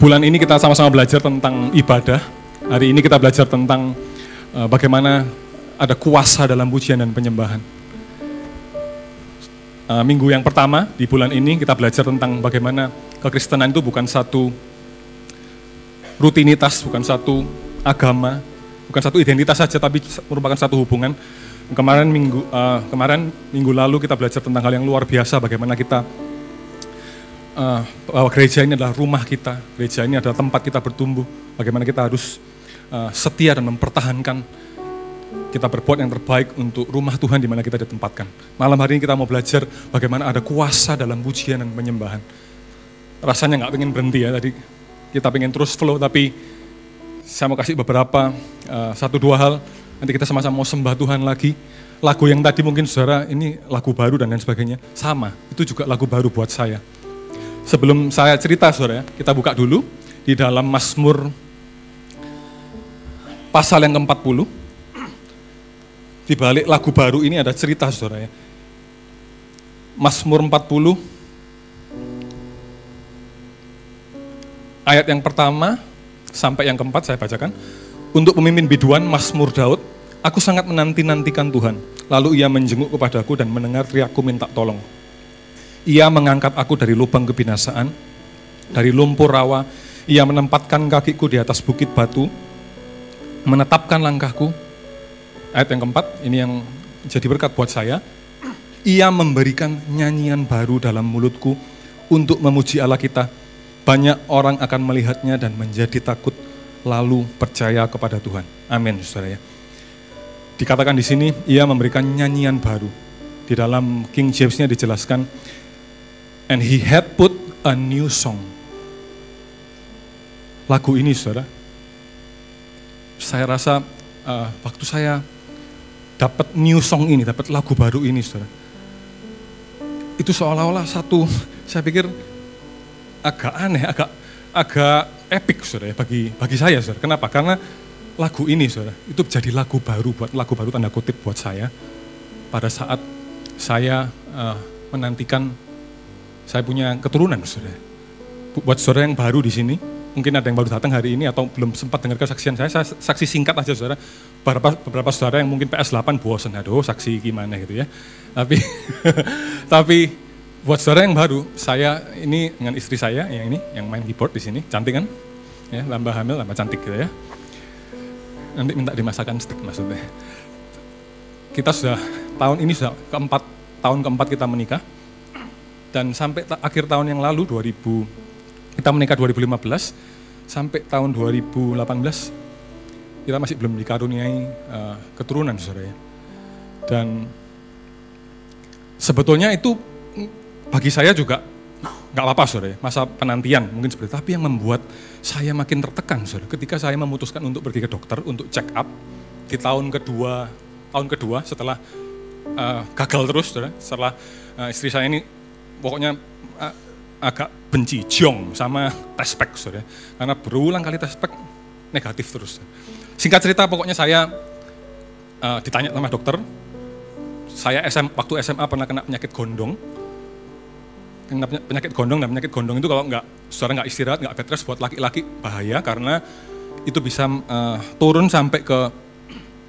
bulan ini kita sama-sama belajar tentang ibadah. Hari ini kita belajar tentang uh, bagaimana ada kuasa dalam pujian dan penyembahan. Uh, minggu yang pertama di bulan ini kita belajar tentang bagaimana kekristenan itu bukan satu rutinitas, bukan satu agama, bukan satu identitas saja, tapi merupakan satu hubungan. Kemarin minggu uh, kemarin minggu lalu kita belajar tentang hal yang luar biasa, bagaimana kita uh, bahwa gereja ini adalah rumah kita, gereja ini adalah tempat kita bertumbuh, bagaimana kita harus uh, setia dan mempertahankan kita berbuat yang terbaik untuk rumah Tuhan di mana kita ditempatkan. Malam hari ini kita mau belajar bagaimana ada kuasa dalam pujian dan penyembahan. Rasanya nggak pengen berhenti ya tadi, kita pengen terus flow, tapi saya mau kasih beberapa, uh, satu dua hal, nanti kita sama-sama mau sembah Tuhan lagi. Lagu yang tadi mungkin saudara, ini lagu baru dan lain sebagainya, sama, itu juga lagu baru buat saya Sebelum saya cerita saudara, kita buka dulu di dalam Mazmur pasal yang ke-40. Di balik lagu baru ini ada cerita saudara ya. Mazmur 40 ayat yang pertama sampai yang keempat saya bacakan. Untuk pemimpin biduan Mazmur Daud, aku sangat menanti-nantikan Tuhan. Lalu ia menjenguk kepadaku dan mendengar teriakku minta tolong. Ia mengangkat aku dari lubang kebinasaan, dari lumpur rawa. Ia menempatkan kakiku di atas bukit batu, menetapkan langkahku. Ayat yang keempat, ini yang jadi berkat buat saya. Ia memberikan nyanyian baru dalam mulutku untuk memuji Allah kita. Banyak orang akan melihatnya dan menjadi takut, lalu percaya kepada Tuhan. Amin, saudara ya. Dikatakan di sini, ia memberikan nyanyian baru. Di dalam King James-nya dijelaskan, And he had put a new song. Lagu ini saudara, saya rasa uh, waktu saya dapat new song ini, dapat lagu baru ini saudara, itu seolah-olah satu, saya pikir agak aneh, agak agak epic saudara ya, bagi bagi saya saudara. Kenapa? Karena lagu ini saudara, itu jadi lagu baru buat lagu baru tanda kutip buat saya pada saat saya uh, menantikan saya punya keturunan, saudara. Buat saudara yang baru di sini, mungkin ada yang baru datang hari ini atau belum sempat dengar kesaksian saya, saya saksi singkat aja saudara. Beberapa, beberapa saudara yang mungkin PS8 bosan, aduh saksi gimana gitu ya. Tapi, tapi buat saudara yang baru, saya ini dengan istri saya yang ini, yang main keyboard di sini, cantik kan? Ya, lambah hamil, lambah cantik gitu ya. Nanti minta dimasakan stick maksudnya. Kita sudah, tahun ini sudah keempat, tahun keempat kita menikah dan sampai akhir tahun yang lalu 2000 kita menikah 2015 sampai tahun 2018 kita masih belum dikaruniai uh, keturunan saudara ya. Dan sebetulnya itu bagi saya juga nggak apa-apa saudara ya, masa penantian mungkin seperti itu. Tapi yang membuat saya makin tertekan saudara, ketika saya memutuskan untuk pergi ke dokter untuk check up di tahun kedua tahun kedua setelah uh, gagal terus saudara, setelah uh, istri saya ini pokoknya agak benci, jong sama tespek, saudara. Karena berulang kali tespek negatif terus. Singkat cerita, pokoknya saya uh, ditanya sama dokter, saya SM, waktu SMA pernah kena penyakit gondong, kena penyakit gondong dan penyakit gondong itu kalau nggak saudara nggak istirahat nggak bed rest buat laki-laki bahaya karena itu bisa uh, turun sampai ke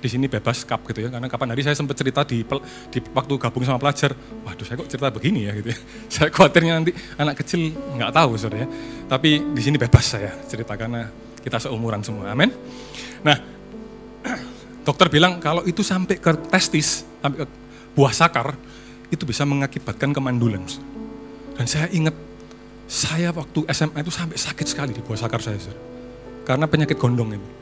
di sini bebas cup gitu ya. Karena kapan hari saya sempat cerita di, di waktu gabung sama pelajar, waduh saya kok cerita begini ya gitu ya. Saya khawatirnya nanti anak kecil nggak tahu saudara ya. Tapi di sini bebas saya cerita karena kita seumuran semua. Amin. Nah, dokter bilang kalau itu sampai ke testis, sampai ke buah sakar, itu bisa mengakibatkan kemandulan. Dan saya ingat saya waktu SMA itu sampai sakit sekali di buah sakar saya, saudara. Karena penyakit gondong itu.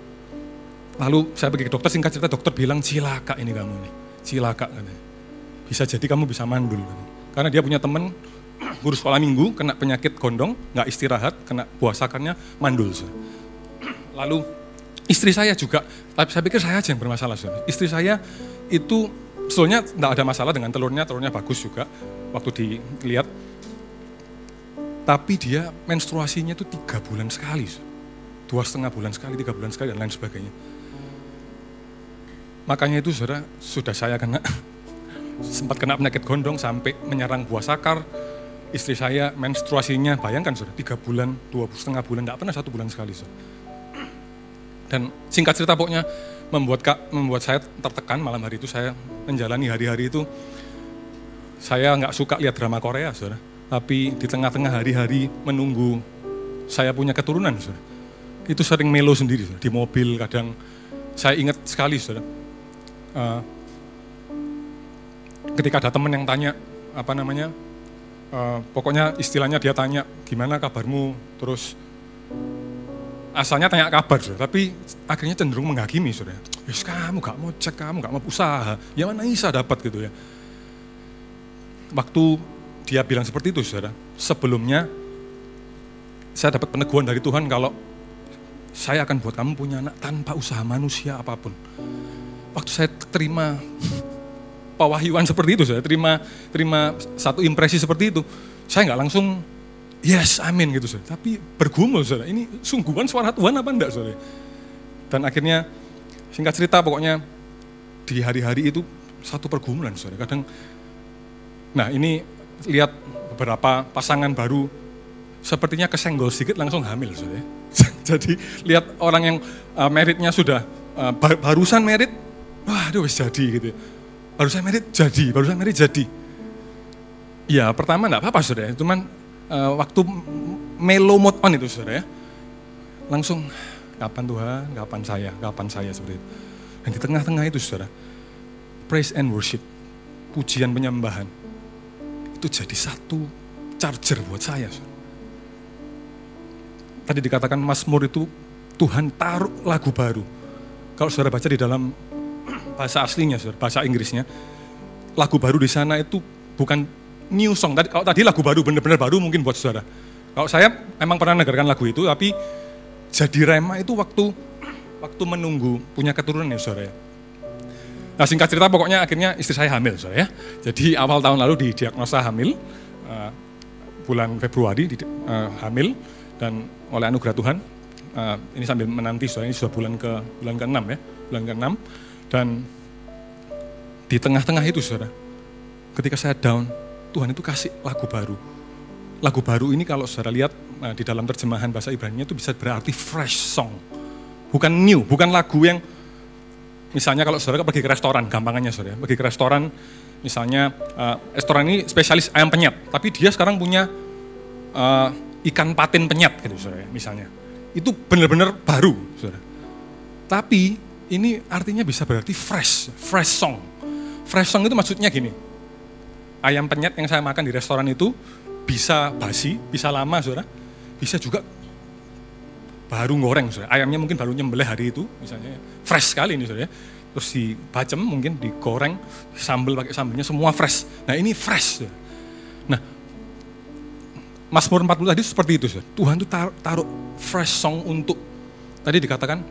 Lalu saya pergi ke dokter, singkat cerita dokter bilang cilaka ini kamu nih, cilaka katanya. Bisa jadi kamu bisa mandul. Karena dia punya teman guru sekolah minggu kena penyakit gondong, nggak istirahat, kena buah sakarnya mandul. Lalu istri saya juga, tapi saya pikir saya aja yang bermasalah. Istri saya itu sebetulnya nggak ada masalah dengan telurnya, telurnya bagus juga waktu dilihat. Tapi dia menstruasinya itu tiga bulan sekali, dua setengah bulan sekali, tiga bulan sekali dan lain sebagainya. Makanya itu saudara, sudah saya kena, sempat kena penyakit gondong sampai menyerang buah sakar, istri saya menstruasinya, bayangkan saudara, tiga bulan, dua setengah bulan, tidak pernah satu bulan sekali. Saudara. Dan singkat cerita pokoknya membuat kak, membuat saya tertekan malam hari itu saya menjalani hari-hari itu. Saya nggak suka lihat drama Korea, saudara. Tapi di tengah-tengah hari-hari menunggu saya punya keturunan, saudara. Itu sering melo sendiri, saudara. di mobil kadang. Saya ingat sekali, saudara. Uh, ketika ada teman yang tanya, apa namanya, uh, pokoknya istilahnya dia tanya gimana kabarmu? Terus asalnya tanya kabar tapi akhirnya cenderung menghakimi sudah yes, kamu gak mau cek kamu gak mau usaha. Ya mana bisa dapat gitu ya. Waktu dia bilang seperti itu saudara sebelumnya saya dapat peneguhan dari Tuhan kalau saya akan buat kamu punya anak tanpa usaha manusia apa pun waktu saya terima pewahyuan seperti itu, saya terima terima satu impresi seperti itu, saya nggak langsung yes, amin gitu, saya. Tapi bergumul, saudara. Ini sungguhan suara Tuhan apa enggak, saudara? Dan akhirnya singkat cerita pokoknya di hari-hari itu satu pergumulan, saudara. Kadang, nah ini lihat beberapa pasangan baru sepertinya kesenggol sedikit langsung hamil, saudara. Jadi lihat orang yang uh, meritnya sudah uh, barusan merit, wah, aduh jadi gitu. Ya baru saya merit jadi, baru saya merit jadi. Ya pertama enggak apa-apa saudara, cuman uh, waktu melo mode on itu saudara ya, langsung kapan Tuhan, kapan saya, kapan saya seperti itu. Dan di tengah-tengah itu saudara, praise and worship, pujian penyembahan, itu jadi satu charger buat saya. Saudara. Tadi dikatakan Mazmur itu Tuhan taruh lagu baru. Kalau saudara baca di dalam bahasa aslinya, bahasa Inggrisnya. Lagu baru di sana itu bukan new song. Tadi kalau tadi lagu baru benar-benar baru mungkin buat saudara. Kalau saya memang pernah negarakan lagu itu, tapi jadi rema itu waktu waktu menunggu punya keturunan ya saudara ya. Nah singkat cerita pokoknya akhirnya istri saya hamil saudara ya. Jadi awal tahun lalu didiagnosa hamil, uh, bulan Februari di, uh, hamil dan oleh anugerah Tuhan uh, ini sambil menanti saudara ini sudah bulan ke bulan ke-6 ya, bulan ke-6 dan di tengah-tengah itu saudara, ketika saya down, Tuhan itu kasih lagu baru. Lagu baru ini kalau saudara lihat nah, di dalam terjemahan bahasa Ibrani itu bisa berarti fresh song. Bukan new, bukan lagu yang misalnya kalau saudara pergi ke restoran, gampangannya saudara, pergi ke restoran, misalnya uh, restoran ini spesialis ayam penyet, tapi dia sekarang punya uh, ikan patin penyet gitu saudara, misalnya. Itu benar-benar baru saudara. Tapi ini artinya bisa berarti fresh, fresh song. Fresh song itu maksudnya gini, ayam penyet yang saya makan di restoran itu bisa basi, bisa lama saudara, bisa juga baru goreng saudara. Ayamnya mungkin baru nyembelih hari itu, misalnya fresh sekali ini saudara. Terus dibacem mungkin digoreng, sambal pakai sambalnya semua fresh. Nah ini fresh. Saudara. Nah Mazmur 40 tadi seperti itu saudara. Tuhan tuh taruh fresh song untuk, tadi dikatakan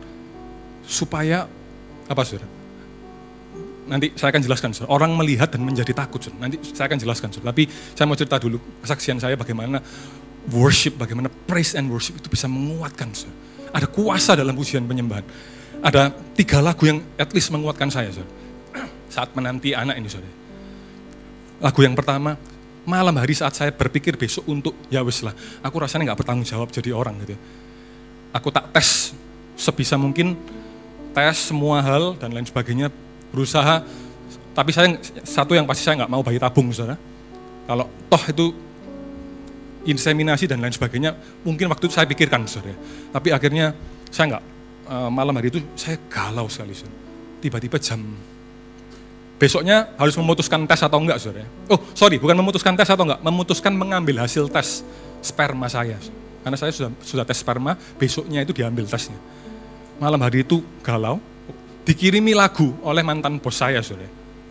supaya apa saudara? Nanti saya akan jelaskan, saudara. orang melihat dan menjadi takut. Saudara. Nanti saya akan jelaskan, saudara. tapi saya mau cerita dulu kesaksian saya bagaimana worship, bagaimana praise and worship itu bisa menguatkan. Saudara. Ada kuasa dalam pujian penyembahan. Ada tiga lagu yang at least menguatkan saya saudara. saat menanti anak ini. Saudara. Lagu yang pertama, malam hari saat saya berpikir besok untuk ya wes lah, aku rasanya nggak bertanggung jawab jadi orang gitu. Aku tak tes sebisa mungkin tes semua hal dan lain sebagainya, berusaha. Tapi saya satu yang pasti saya nggak mau bayi tabung, saudara. Kalau toh itu inseminasi dan lain sebagainya, mungkin waktu itu saya pikirkan, saudara. Tapi akhirnya saya nggak eh, malam hari itu saya galau sekali. Tiba-tiba jam besoknya harus memutuskan tes atau enggak, saudara. Oh, sorry, bukan memutuskan tes atau enggak, memutuskan mengambil hasil tes sperma saya. Karena saya sudah sudah tes sperma, besoknya itu diambil tesnya malam hari itu galau, dikirimi lagu oleh mantan bos saya, sore.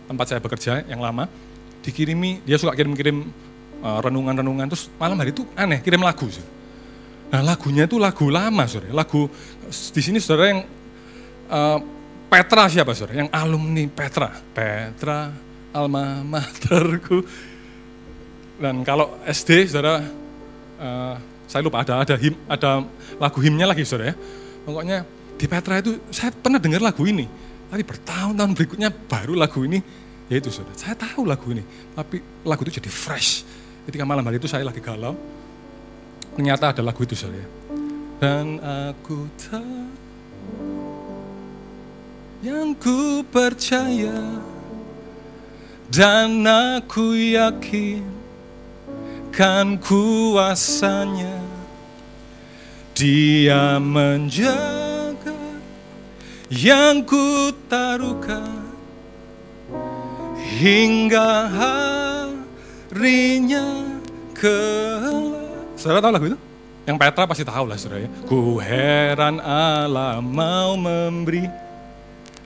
tempat saya bekerja yang lama, dikirimi, dia suka kirim-kirim uh, renungan-renungan, terus malam hari itu aneh, kirim lagu. Sore. Nah lagunya itu lagu lama, sore. lagu di sini saudara yang uh, Petra siapa saudara? Yang alumni Petra, Petra, alma materku. Dan kalau SD saudara, uh, saya lupa ada ada him, ada lagu himnya lagi saudara ya. Pokoknya di Petra itu saya pernah dengar lagu ini, tapi bertahun-tahun berikutnya baru lagu ini, yaitu saudara. Saya tahu lagu ini, tapi lagu itu jadi fresh. Ketika malam hari itu saya lagi galau, ternyata ada lagu itu saudara. Dan aku tak yang ku percaya dan aku yakin kan kuasanya dia menjaga yang ku taruhkan hingga harinya kelak. Saudara tahu lagu itu? Yang Petra pasti tahu lah saudara ya. Ku heran Allah mau memberi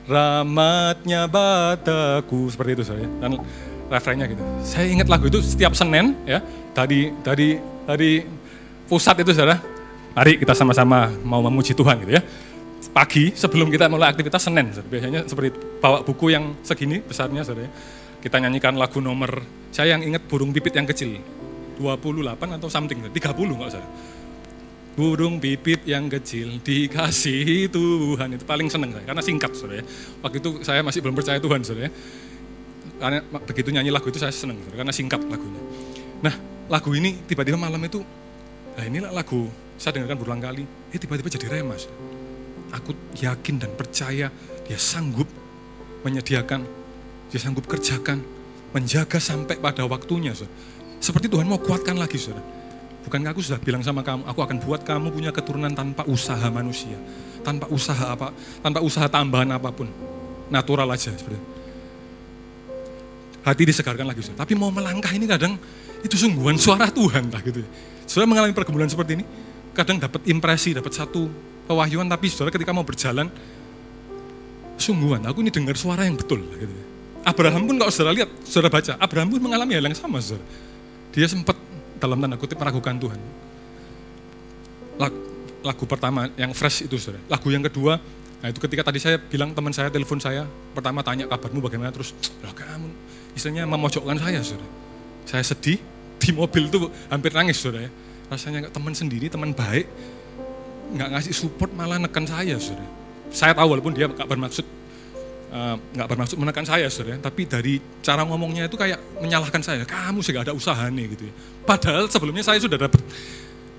rahmatnya bataku. Seperti itu saudara ya. Dan refrennya gitu. Saya ingat lagu itu setiap Senin ya. Tadi tadi tadi pusat itu saudara. Mari kita sama-sama mau memuji Tuhan gitu ya. Pagi sebelum kita mulai aktivitas Senin, biasanya seperti bawa buku yang segini besarnya saudara. ya. Kita nyanyikan lagu nomor, saya yang ingat burung pipit yang kecil. 28 atau something, 30 nggak usah. Burung pipit yang kecil dikasih Tuhan itu paling seneng saya karena singkat saudara ya. Waktu itu saya masih belum percaya Tuhan saudara ya. Karena begitu nyanyi lagu itu saya seneng saudara, karena singkat lagunya. Nah lagu ini tiba-tiba malam itu, nah inilah lagu saya dengarkan berulang kali, eh tiba-tiba jadi remas. Aku yakin dan percaya dia sanggup menyediakan, dia sanggup kerjakan, menjaga sampai pada waktunya. Saudara. Seperti Tuhan mau kuatkan lagi saudara. Bukankah aku sudah bilang sama kamu, aku akan buat kamu punya keturunan tanpa usaha manusia. Tanpa usaha apa, tanpa usaha tambahan apa pun. Natural aja. Hati disegarkan lagi. Saudara. Tapi mau melangkah ini kadang itu sungguhan suara Tuhan lah gitu. Saudara mengalami pergumulan seperti ini, kadang dapat impresi, dapat satu pewahyuan, tapi saudara ketika mau berjalan, sungguhan, aku ini dengar suara yang betul. Gitu. Abraham pun kalau saudara lihat, saudara baca, Abraham pun mengalami hal yang sama. Saudara. Dia sempat dalam tanda kutip meragukan Tuhan. Lagu, pertama yang fresh itu saudara. Lagu yang kedua, nah itu ketika tadi saya bilang teman saya telepon saya, pertama tanya kabarmu bagaimana, terus lah kamu istilahnya memojokkan saya saudara. Saya sedih, di mobil tuh hampir nangis saudara ya. Rasanya teman sendiri, teman baik, nggak ngasih support malah nekan saya saudara. Saya tahu walaupun dia nggak bermaksud eh, nggak uh, bermaksud menekan saya saudara, tapi dari cara ngomongnya itu kayak menyalahkan saya. Kamu sih gak ada usaha nih gitu ya. Padahal sebelumnya saya sudah dapat.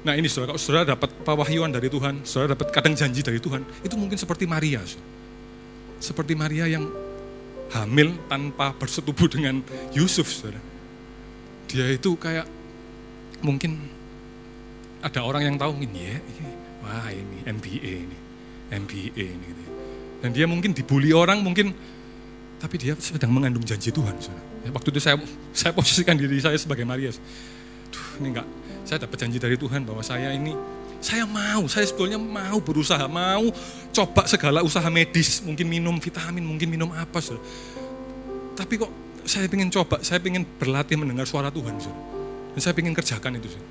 Nah ini saudara, kalau saudara dapat pewahyuan dari Tuhan, saudara dapat kadang janji dari Tuhan, itu mungkin seperti Maria. Saudara. Seperti Maria yang hamil tanpa bersetubuh dengan Yusuf. Saudara. Dia itu kayak mungkin ada orang yang tahu ini ya, wah ini MBA ini, MBA ini. Gitu. Dan dia mungkin dibully orang, mungkin tapi dia sedang mengandung janji Tuhan. Saudara. Waktu itu saya saya posisikan diri saya sebagai Maria. Duh, ini enggak, saya dapat janji dari Tuhan bahwa saya ini saya mau, saya sebetulnya mau berusaha, mau coba segala usaha medis, mungkin minum vitamin, mungkin minum apa. Saudara. Tapi kok saya ingin coba, saya ingin berlatih mendengar suara Tuhan. Saudara. Dan saya ingin kerjakan itu. Saudara.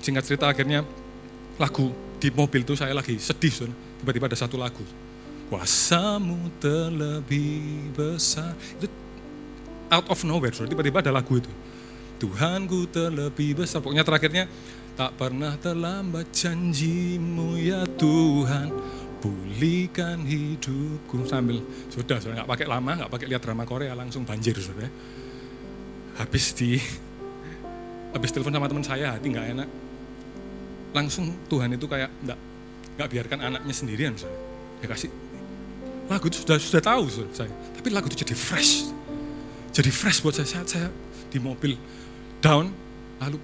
Singkat cerita akhirnya lagu di mobil itu saya lagi sedih. Saudara. Tiba-tiba ada satu lagu. Kuasamu terlebih besar. Itu out of nowhere, tiba-tiba ada lagu itu. Tuhanku terlebih besar. Pokoknya terakhirnya, tak pernah terlambat janjimu ya Tuhan. Pulihkan hidupku sambil sudah, sudah nggak pakai lama, nggak pakai lihat drama Korea langsung banjir sudah. Habis di habis telepon sama teman saya hati nggak enak. Langsung Tuhan itu kayak nggak nggak biarkan anaknya sendirian sudah. Ya kasih lagu itu sudah sudah tahu saya. Tapi lagu itu jadi fresh. Jadi fresh buat saya saat saya di mobil down lalu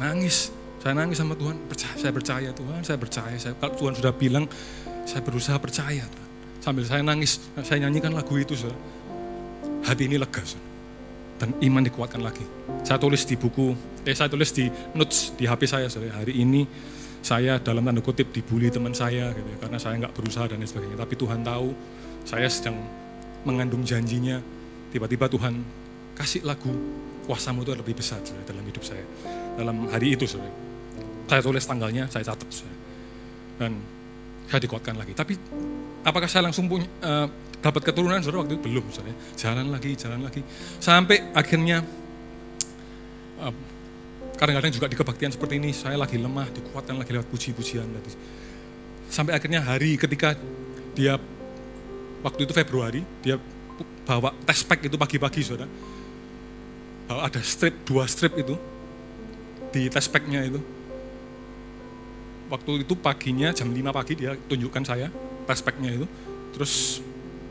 nangis saya nangis sama Tuhan percaya saya percaya Tuhan saya percaya saya kalau Tuhan sudah bilang saya berusaha percaya Tuhan sambil saya nangis saya nyanyikan lagu itu saudara. hati ini lega saudara. dan iman dikuatkan lagi saya tulis di buku eh saya tulis di notes di HP saya saudara. hari ini saya dalam tanda kutip dibully teman saya gitu ya, karena saya nggak berusaha dan lain sebagainya tapi Tuhan tahu saya sedang mengandung janjinya tiba-tiba Tuhan kasih lagu kuasamu itu lebih besar saudara, dalam hidup saya. Dalam hari itu saudara. Saya tulis tanggalnya, saya catat. Dan saya dikuatkan lagi. Tapi apakah saya langsung punya, uh, dapat keturunan saudara waktu itu? Belum saudara. Jalan lagi, jalan lagi. Sampai akhirnya uh, kadang-kadang juga di kebaktian seperti ini saya lagi lemah, dikuatkan lagi lewat puji-pujian tadi. Sampai akhirnya hari ketika dia waktu itu Februari, dia bawa tes pack itu pagi-pagi saudara bahwa ada strip, dua strip itu di test packnya itu. Waktu itu paginya jam 5 pagi dia tunjukkan saya test packnya itu. Terus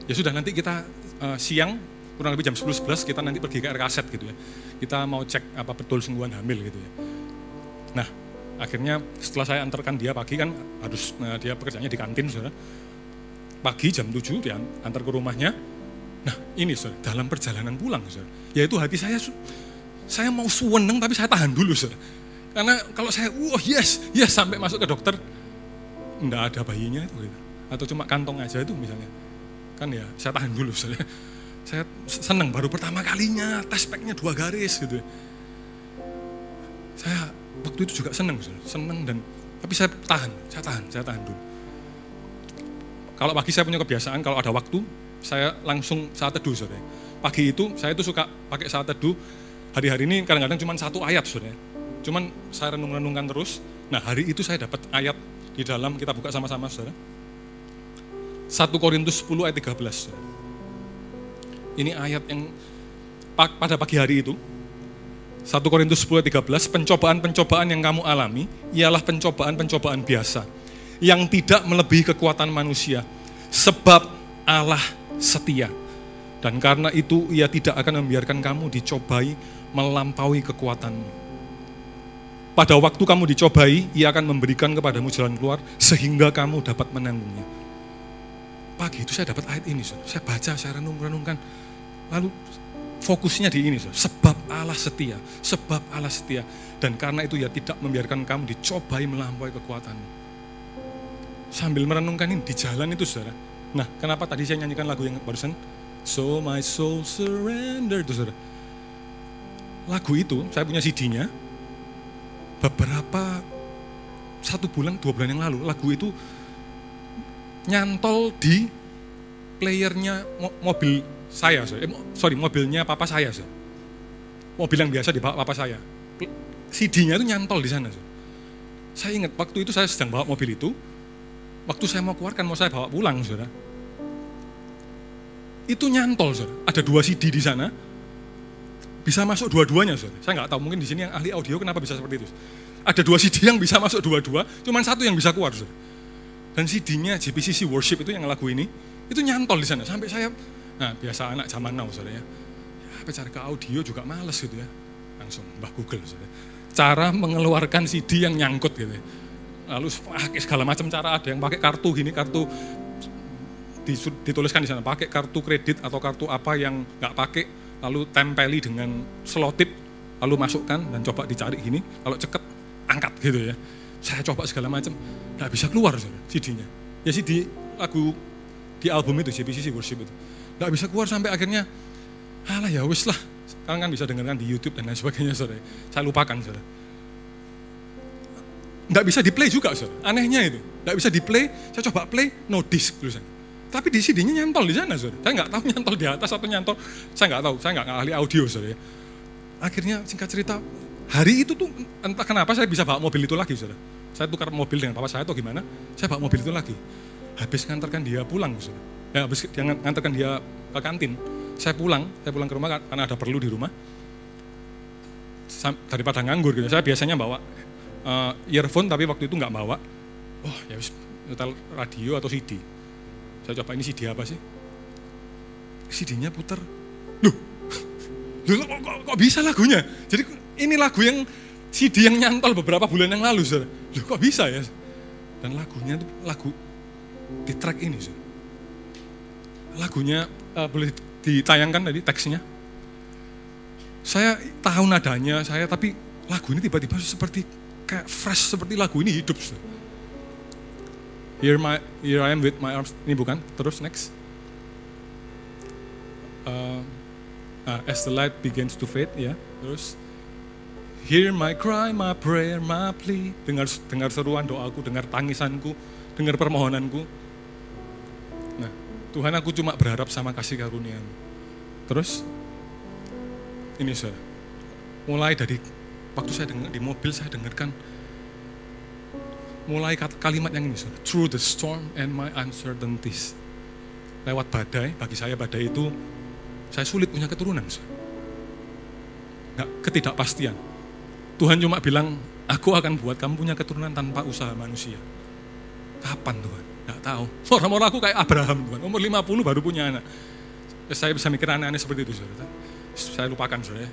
ya sudah nanti kita uh, siang kurang lebih jam 10-11 kita nanti pergi ke RKZ gitu ya. Kita mau cek apa betul sungguhan hamil gitu ya. Nah, akhirnya setelah saya antarkan dia pagi kan harus nah, dia pekerjaannya di kantin saudara. Pagi jam 7 dia antar ke rumahnya. Nah, ini saudara, dalam perjalanan pulang saudara. Yaitu hati saya saya mau suweneng tapi saya tahan dulu saudara. Karena kalau saya, wah yes, yes sampai masuk ke dokter, enggak ada bayinya itu gitu. Atau cuma kantong aja itu misalnya. Kan ya, saya tahan dulu saudara saya senang baru pertama kalinya tes speknya dua garis gitu. Saya waktu itu juga senang, senang dan tapi saya tahan, saya tahan, saya tahan dulu. Kalau pagi saya punya kebiasaan kalau ada waktu saya langsung saat teduh saudara. Pagi itu saya itu suka pakai saat teduh. Hari-hari ini kadang-kadang cuma satu ayat saudara. Cuman saya renung-renungkan terus. Nah hari itu saya dapat ayat di dalam kita buka sama-sama saudara. 1 Korintus 10 ayat 13 saudara. Ini ayat yang pada pagi hari itu, 1 Korintus 10 13, pencobaan-pencobaan yang kamu alami ialah pencobaan-pencobaan biasa yang tidak melebihi kekuatan manusia sebab Allah setia. Dan karena itu ia tidak akan membiarkan kamu dicobai melampaui kekuatanmu. Pada waktu kamu dicobai, ia akan memberikan kepadamu jalan keluar sehingga kamu dapat menanggungnya. Pagi itu saya dapat ayat ini, saya baca, saya renung-renungkan, Lalu fokusnya di ini, sebab Allah setia, sebab Allah setia. Dan karena itu ya tidak membiarkan kamu dicobai melampaui kekuatanmu. Sambil merenungkan ini di jalan itu saudara. Nah kenapa tadi saya nyanyikan lagu yang barusan? So my soul surrender itu saudara. Lagu itu saya punya CD-nya. Beberapa satu bulan, dua bulan yang lalu lagu itu nyantol di playernya mobil saya, eh, sorry mobilnya papa saya, mobil yang biasa di papa saya. CD-nya itu nyantol di sana. Saya ingat waktu itu saya sedang bawa mobil itu, waktu saya mau keluarkan mau saya bawa pulang, saudara. Itu nyantol, saudara. Ada dua CD di sana, bisa masuk dua-duanya, saudara. Saya nggak tahu mungkin di sini yang ahli audio kenapa bisa seperti itu. Ada dua CD yang bisa masuk dua-dua, cuman satu yang bisa keluar, saudara. Dan CD-nya JPCC Worship itu yang lagu ini, itu nyantol di sana. Sampai saya Nah biasa anak zaman now saudara ya, ya cari ke audio juga males gitu ya. Langsung mbah Google saudara. Cara mengeluarkan CD yang nyangkut gitu ya. Lalu pakai segala macam cara ada yang pakai kartu gini, kartu dituliskan di sana pakai kartu kredit atau kartu apa yang nggak pakai lalu tempeli dengan selotip lalu masukkan dan coba dicari gini kalau ceket angkat gitu ya saya coba segala macam. Nggak bisa keluar CD-nya ya CD lagu di album itu JPCC Worship itu. Nggak bisa keluar sampai akhirnya alah ya wis lah. Sekarang kan bisa dengarkan di YouTube dan lain sebagainya saudara saya lupakan saudara nggak bisa di play juga saudara anehnya itu. Nggak bisa di play saya coba play no disc tulisan. Tapi di CD-nya nyantol di sana saudara saya nggak tahu nyantol di atas atau nyantol saya nggak tahu. Saya nggak ahli audio saudara akhirnya singkat cerita hari itu tuh entah kenapa saya bisa bawa mobil itu lagi saudara. Saya tukar mobil dengan papa saya atau gimana saya bawa mobil itu lagi. Habis ngantarkan dia pulang saudara. Ya habis dia ngantarkan dia ke kantin. Saya pulang saya pulang ke rumah karena ada perlu di rumah. Daripada nganggur gitu. Saya biasanya bawa uh, earphone tapi waktu itu nggak bawa. Oh ya wis radio atau CD saya coba ini CD apa sih? CD-nya putar loh kok, kok, kok bisa lagunya? Jadi ini lagu yang CD yang nyantol beberapa bulan yang lalu saudara loh kok bisa ya dan lagunya itu lagu di track ini saudara lagunya uh, boleh ditayangkan tadi teksnya. Saya tahu nadanya, saya tapi lagu ini tiba-tiba seperti kayak fresh seperti lagu ini hidup. Here my here I am with my arms. Ini bukan? Terus next. Uh, as the light begins to fade, ya. Terus Hear my cry, my prayer, my plea. Dengar dengar seruan doaku, dengar tangisanku, dengar permohonanku. Tuhan aku cuma berharap sama kasih karunia Terus, ini saya, mulai dari waktu saya dengar di mobil saya dengarkan mulai kalimat yang ini, sir. through the storm and my uncertainties. Lewat badai, bagi saya badai itu, saya sulit punya keturunan. Sir. nggak ketidakpastian. Tuhan cuma bilang, aku akan buat kamu punya keturunan tanpa usaha manusia. Kapan Tuhan? Nggak tahu. Orang-orang aku kayak Abraham Tuhan, umur 50 baru punya anak. Saya bisa mikir aneh-aneh seperti itu, saudara. Saya lupakan, saudara.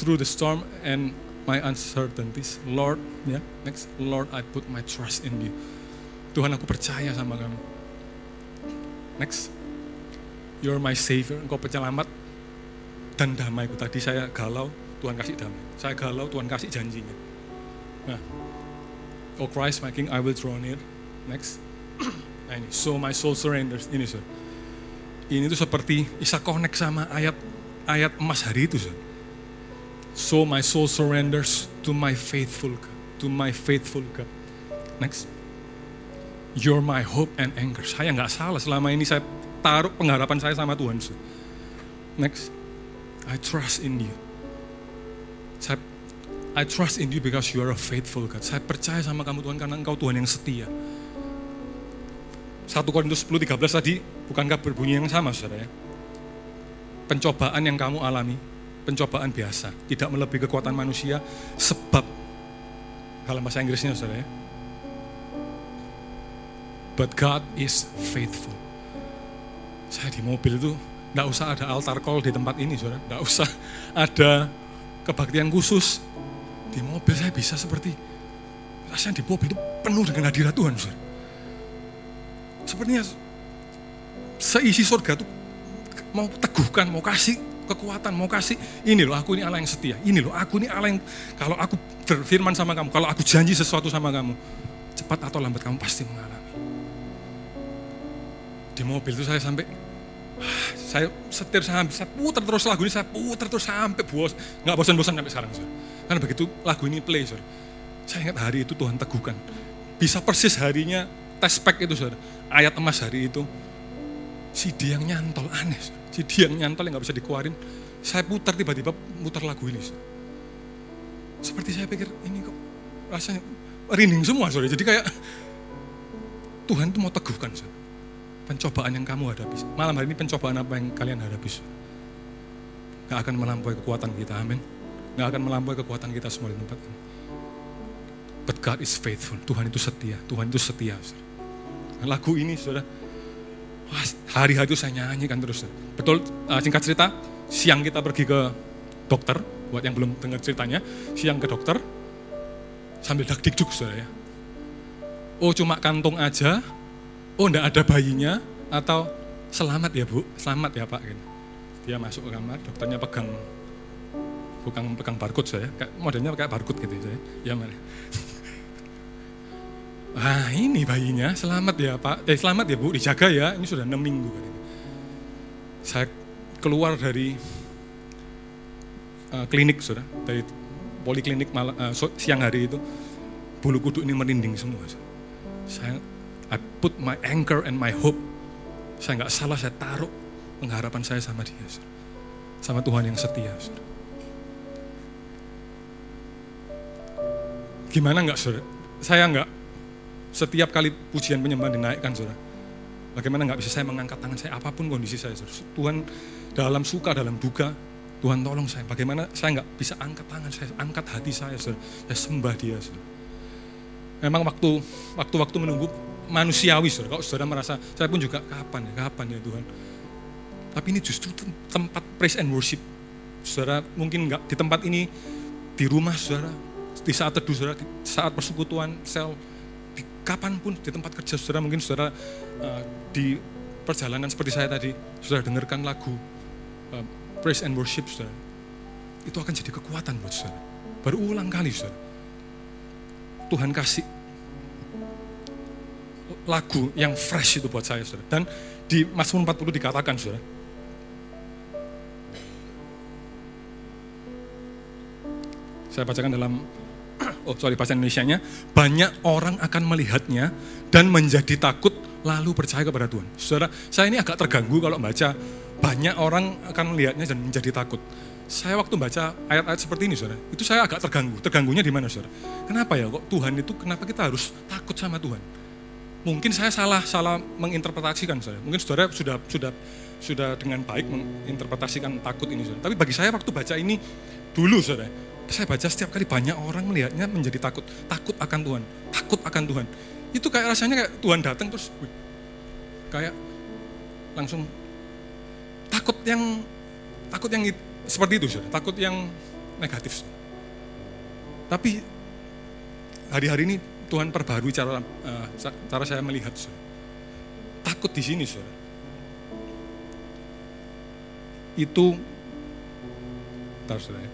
Through the storm and my uncertainties, Lord, ya, yeah, next, Lord, I put my trust in you. Tuhan, aku percaya sama kamu. Next, you're my savior, engkau penyelamat dan damaiku. Tadi saya galau, Tuhan kasih damai. Saya galau, Tuhan kasih janjinya. Nah, Oh Christ, my King, I will draw near. Next. Nah ini, so my soul surrenders. Ini, sir. Ini tuh seperti bisa connect sama ayat ayat emas hari itu, sir. So my soul surrenders to my faithful God. To my faithful God. Next. You're my hope and anchor. Saya nggak salah selama ini saya taruh pengharapan saya sama Tuhan. Sir. Next. I trust in you. Saya I trust in you because you are a faithful God. Saya percaya sama kamu Tuhan karena engkau Tuhan yang setia. 1 Korintus 10, 13 tadi bukankah berbunyi yang sama saudara ya? Pencobaan yang kamu alami, pencobaan biasa, tidak melebihi kekuatan manusia sebab dalam bahasa Inggrisnya saudara ya. But God is faithful. Saya di mobil itu tidak usah ada altar call di tempat ini saudara, tidak usah ada kebaktian khusus, di mobil saya bisa seperti rasanya di mobil itu penuh dengan hadirat Tuhan. Saudara. Sepertinya seisi surga itu mau teguhkan, mau kasih kekuatan, mau kasih ini loh aku ini Allah yang setia. Ini loh aku ini Allah yang kalau aku berfirman sama kamu, kalau aku janji sesuatu sama kamu, cepat atau lambat kamu pasti mengalami. Di mobil itu saya sampai saya setir sampai saya putar terus lagu ini saya putar terus sampai bos. Nggak bosan-bosan sampai sekarang saudara. karena begitu lagu ini play saudara, saya ingat hari itu Tuhan teguhkan. Bisa persis harinya tes pack itu saudara ayat emas hari itu. CD yang nyantol aneh saudara. CD yang nyantol yang nggak bisa dikeluarin. Saya putar tiba-tiba putar lagu ini saudara. seperti saya pikir ini kok rasanya rinding semua saudara jadi kayak Tuhan itu mau teguhkan saudara pencobaan yang kamu hadapi. Malam hari ini pencobaan apa yang kalian hadapi? Gak akan melampaui kekuatan kita, amin. Gak akan melampaui kekuatan kita semua di tempat ini. But God is faithful. Tuhan itu setia. Tuhan itu setia. Nah, lagu ini, saudara, hari-hari itu saya nyanyikan terus. Betul, uh, singkat cerita, siang kita pergi ke dokter, buat yang belum dengar ceritanya, siang ke dokter, sambil dak dikduk, saudara ya. Oh cuma kantung aja, oh enggak ada bayinya atau selamat ya bu, selamat ya pak. Gitu. Dia masuk ke kamar, dokternya pegang bukan pegang barcode saya, kayak modelnya kayak barcode gitu saya. Ya mana? Ah ini bayinya, selamat ya pak, eh selamat ya bu, dijaga ya, ini sudah enam minggu. Saya keluar dari uh, klinik sudah, dari poliklinik malam, uh, siang hari itu, bulu kuduk ini merinding semua. Saya I put my anchor and my hope. Saya nggak salah, saya taruh pengharapan saya sama dia. Sama Tuhan yang setia. Gimana nggak saudara? Saya nggak setiap kali pujian penyembahan dinaikkan saudara. Bagaimana nggak bisa saya mengangkat tangan saya apa pun kondisi saya saudara. Tuhan dalam suka, dalam duka, Tuhan tolong saya. Bagaimana saya nggak bisa angkat tangan saya, angkat hati saya saudara. Saya sembah dia saudara. Memang waktu waktu-waktu menunggu manusiawi, saudara. Kalau saudara merasa, saya pun juga kapan ya, kapan ya Tuhan. Tapi ini justru tempat praise and worship. Saudara mungkin nggak di tempat ini, di rumah saudara, di saat teduh saudara, di saat persekutuan sel, di kapan pun di tempat kerja saudara, mungkin saudara uh, di perjalanan seperti saya tadi, saudara dengarkan lagu uh, praise and worship saudara. Itu akan jadi kekuatan buat saudara. Berulang kali saudara. Tuhan kasih lagu yang fresh itu buat saya, saudara. Dan di Mazmur 40 dikatakan, saudara. Saya bacakan dalam, oh sorry bahasa Indonesia-nya, banyak orang akan melihatnya dan menjadi takut lalu percaya kepada Tuhan. Saudara, saya ini agak terganggu kalau baca banyak orang akan melihatnya dan menjadi takut. Saya waktu baca ayat-ayat seperti ini, saudara, itu saya agak terganggu. Terganggunya di mana, saudara? Kenapa ya kok Tuhan itu, kenapa kita harus takut sama Tuhan? Mungkin saya salah salah menginterpretasikan saya. Mungkin saudara sudah sudah sudah dengan baik menginterpretasikan takut ini. Saudara. Tapi bagi saya waktu baca ini dulu saudara, saya baca setiap kali banyak orang melihatnya menjadi takut, takut akan Tuhan, takut akan Tuhan. Itu kayak rasanya kayak Tuhan datang terus, wih, kayak langsung takut yang takut yang seperti itu, saudara. takut yang negatif. Saudara. Tapi hari-hari ini Tuhan perbarui cara uh, cara saya melihat. Saudara. Takut di sini, saudara. Itu, saudara. Ya.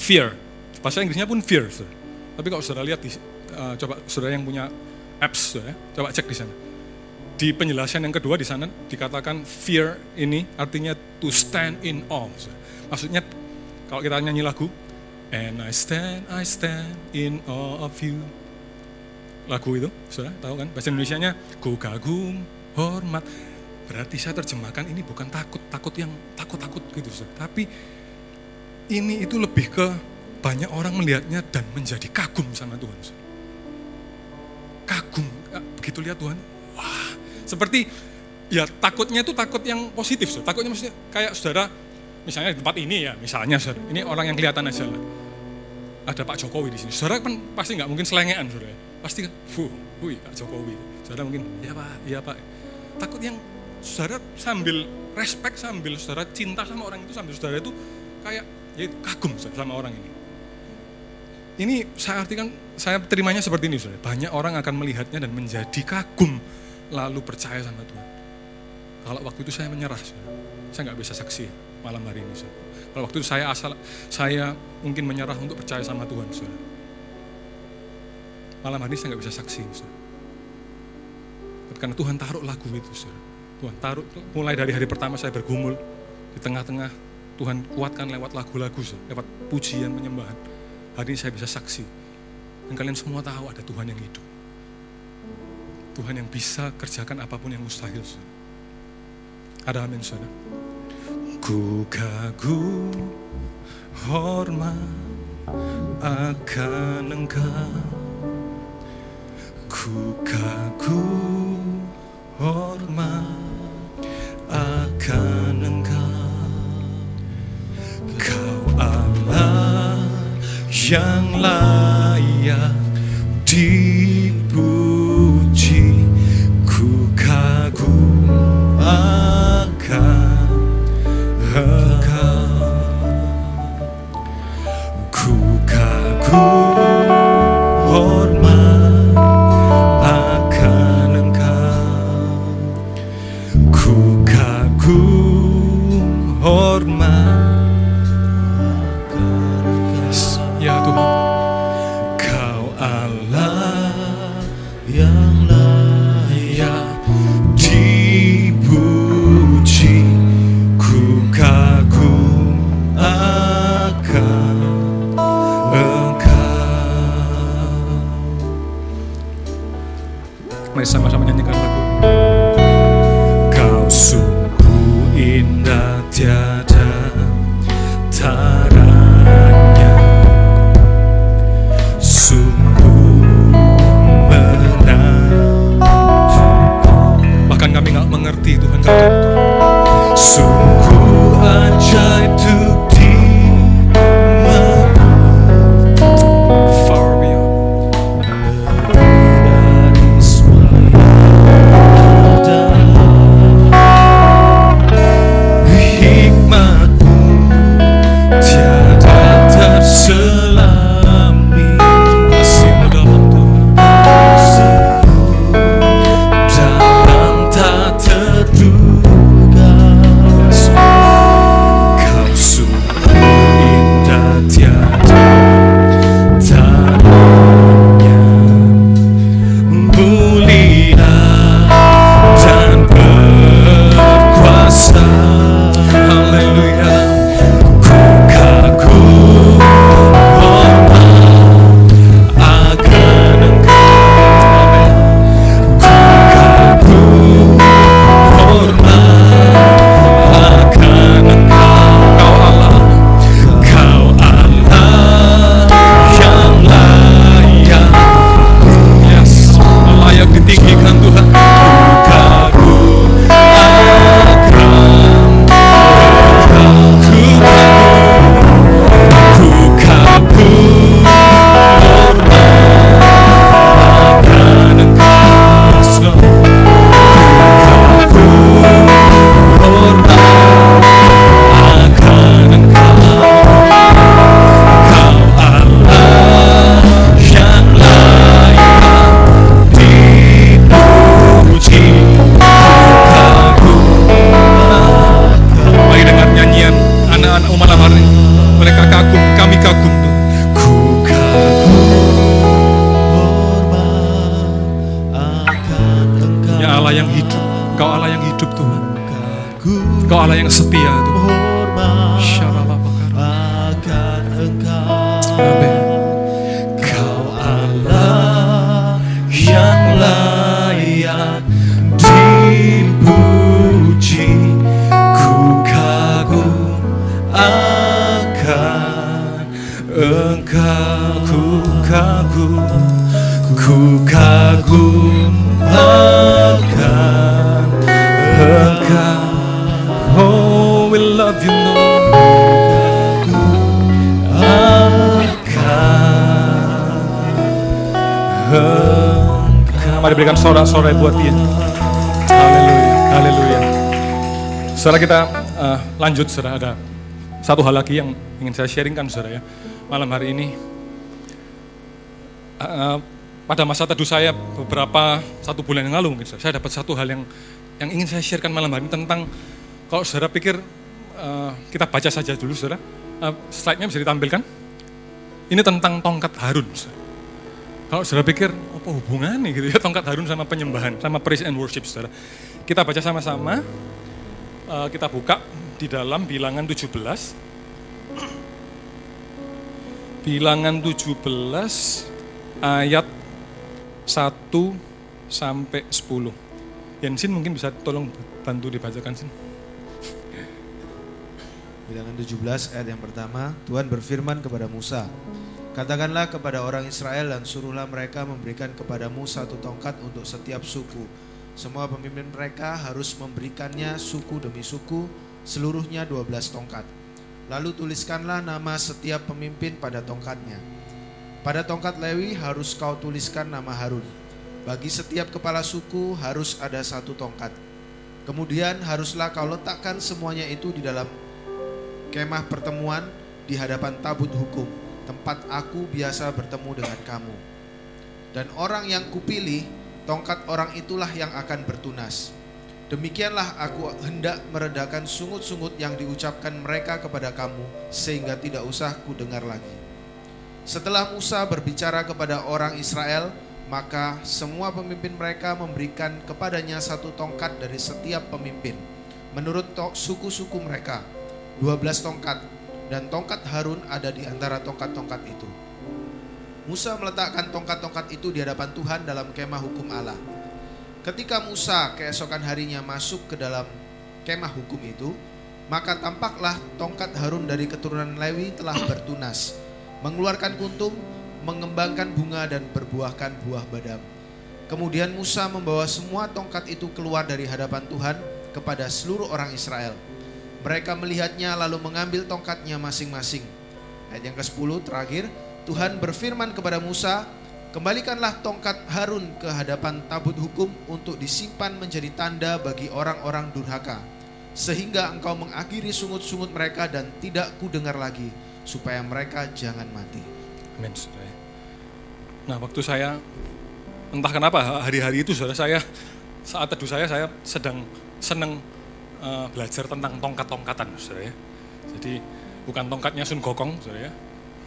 Fear. Bahasa Inggrisnya pun fear. Saudara. Tapi kalau saudara lihat, di, uh, coba saudara yang punya apps, saudara, coba cek di sana. Di penjelasan yang kedua di sana dikatakan fear ini artinya to stand in awe. Maksudnya kalau kita nyanyi lagu, And I stand, I stand in awe of you. Lagu itu, sudah tahu kan? Bahasa Indonesia-nya, ku kagum, hormat. Berarti saya terjemahkan ini bukan takut, takut yang takut-takut gitu. Saudara. Tapi ini itu lebih ke banyak orang melihatnya dan menjadi kagum sama Tuhan. Saudara. Kagum, begitu lihat Tuhan, wah. Seperti ya takutnya itu takut yang positif. Saudara. Takutnya maksudnya kayak saudara misalnya di tempat ini ya, misalnya saudara, ini orang yang kelihatan aja lah. Ada Pak Jokowi di sini. Saudara kan pasti nggak mungkin selengean saudara. Pasti kan, fuh, wih Pak Jokowi. Saudara mungkin, ya Pak, ya Pak. Takut yang saudara sambil respect, sambil saudara cinta sama orang itu, sambil saudara itu kayak ya kagum sama orang ini. Ini saya artikan, saya terimanya seperti ini saudara. Banyak orang akan melihatnya dan menjadi kagum, lalu percaya sama Tuhan. Kalau waktu itu saya menyerah, saudara. saya nggak bisa saksi malam hari ini. Saudara. Kalau waktu itu saya asal saya mungkin menyerah untuk percaya sama Tuhan, saudara. Malam hari saya nggak bisa saksi, saudara. Karena Tuhan taruh lagu itu, saudara. Tuhan taruh, mulai dari hari pertama saya bergumul di tengah-tengah Tuhan kuatkan lewat lagu-lagu, lewat pujian, penyembahan. Hari ini saya bisa saksi. Dan kalian semua tahu ada Tuhan yang hidup. Tuhan yang bisa kerjakan apa pun yang mustahil. Saudara. Ada amin, saudara. Ku kagum hormat akan engkau. Ku kagum hormat akan engkau. Kau Allah yang layak dipuji hidup Tuhan. Kau Allah yang setia Tuhan. Sorak-sorai buat dia. Haleluya, haleluya. Saudara kita eh, lanjut, saudara ada satu hal lagi yang ingin saya sharingkan, saudara ya. Malam hari ini, eh, pada masa teduh saya beberapa satu bulan yang lalu mungkin saudara, saya dapat satu hal yang yang ingin saya sharekan malam hari ini tentang kalau saudara pikir eh, kita baca saja dulu, saudara. Eh, slide-nya bisa ditampilkan. Ini tentang tongkat Harun. saudara. Kalau saudara pikir, apa hubungannya gitu ya tongkat Harun sama penyembahan, sama praise and worship saudara. Kita baca sama-sama, Eh, kita buka di dalam bilangan 17. Bilangan 17 ayat 1 sampai 10. Yensin mungkin bisa tolong bantu dibacakan Sin. Bilangan 17 ayat yang pertama, Tuhan berfirman kepada Musa, Katakanlah kepada orang Israel dan suruhlah mereka memberikan kepadamu satu tongkat untuk setiap suku. Semua pemimpin mereka harus memberikannya suku demi suku, seluruhnya 12 tongkat. Lalu tuliskanlah nama setiap pemimpin pada tongkatnya. Pada tongkat Lewi harus kau tuliskan nama Harun. Bagi setiap kepala suku harus ada satu tongkat. Kemudian haruslah kau letakkan semuanya itu di dalam kemah pertemuan di hadapan tabut hukum, tempat aku biasa bertemu dengan kamu. Dan orang yang kupilih, tongkat orang itulah yang akan bertunas. Demikianlah aku hendak meredakan sungut-sungut yang diucapkan mereka kepada kamu, sehingga tidak usah kudengar lagi. Setelah Musa berbicara kepada orang Israel, maka semua pemimpin mereka memberikan kepadanya satu tongkat dari setiap pemimpin, menurut suku-suku mereka, 12 tongkat, dan tongkat Harun ada di antara tongkat-tongkat itu. Musa meletakkan tongkat-tongkat itu di hadapan Tuhan dalam kemah hukum Allah. Ketika Musa keesokan harinya masuk ke dalam kemah hukum itu, maka tampaklah tongkat Harun dari keturunan Lewi telah bertunas, mengeluarkan kuntum, mengembangkan bunga dan berbuahkan buah badam. Kemudian Musa membawa semua tongkat itu keluar dari hadapan Tuhan kepada seluruh orang Israel. Mereka melihatnya lalu mengambil tongkatnya masing-masing. Ayat yang ke-10 terakhir, Tuhan berfirman kepada Musa, Kembalikanlah tongkat Harun ke hadapan tabut hukum untuk disimpan menjadi tanda bagi orang-orang durhaka. Sehingga engkau mengakhiri sungut-sungut mereka dan tidak kudengar lagi, supaya mereka jangan mati. Amin. Nah, waktu saya entah kenapa hari-hari itu saudara saya saat teduh saya saya sedang senang eh, belajar tentang tongkat-tongkatan, saudara ya. Jadi bukan tongkatnya Sun Gokong, saudara ya.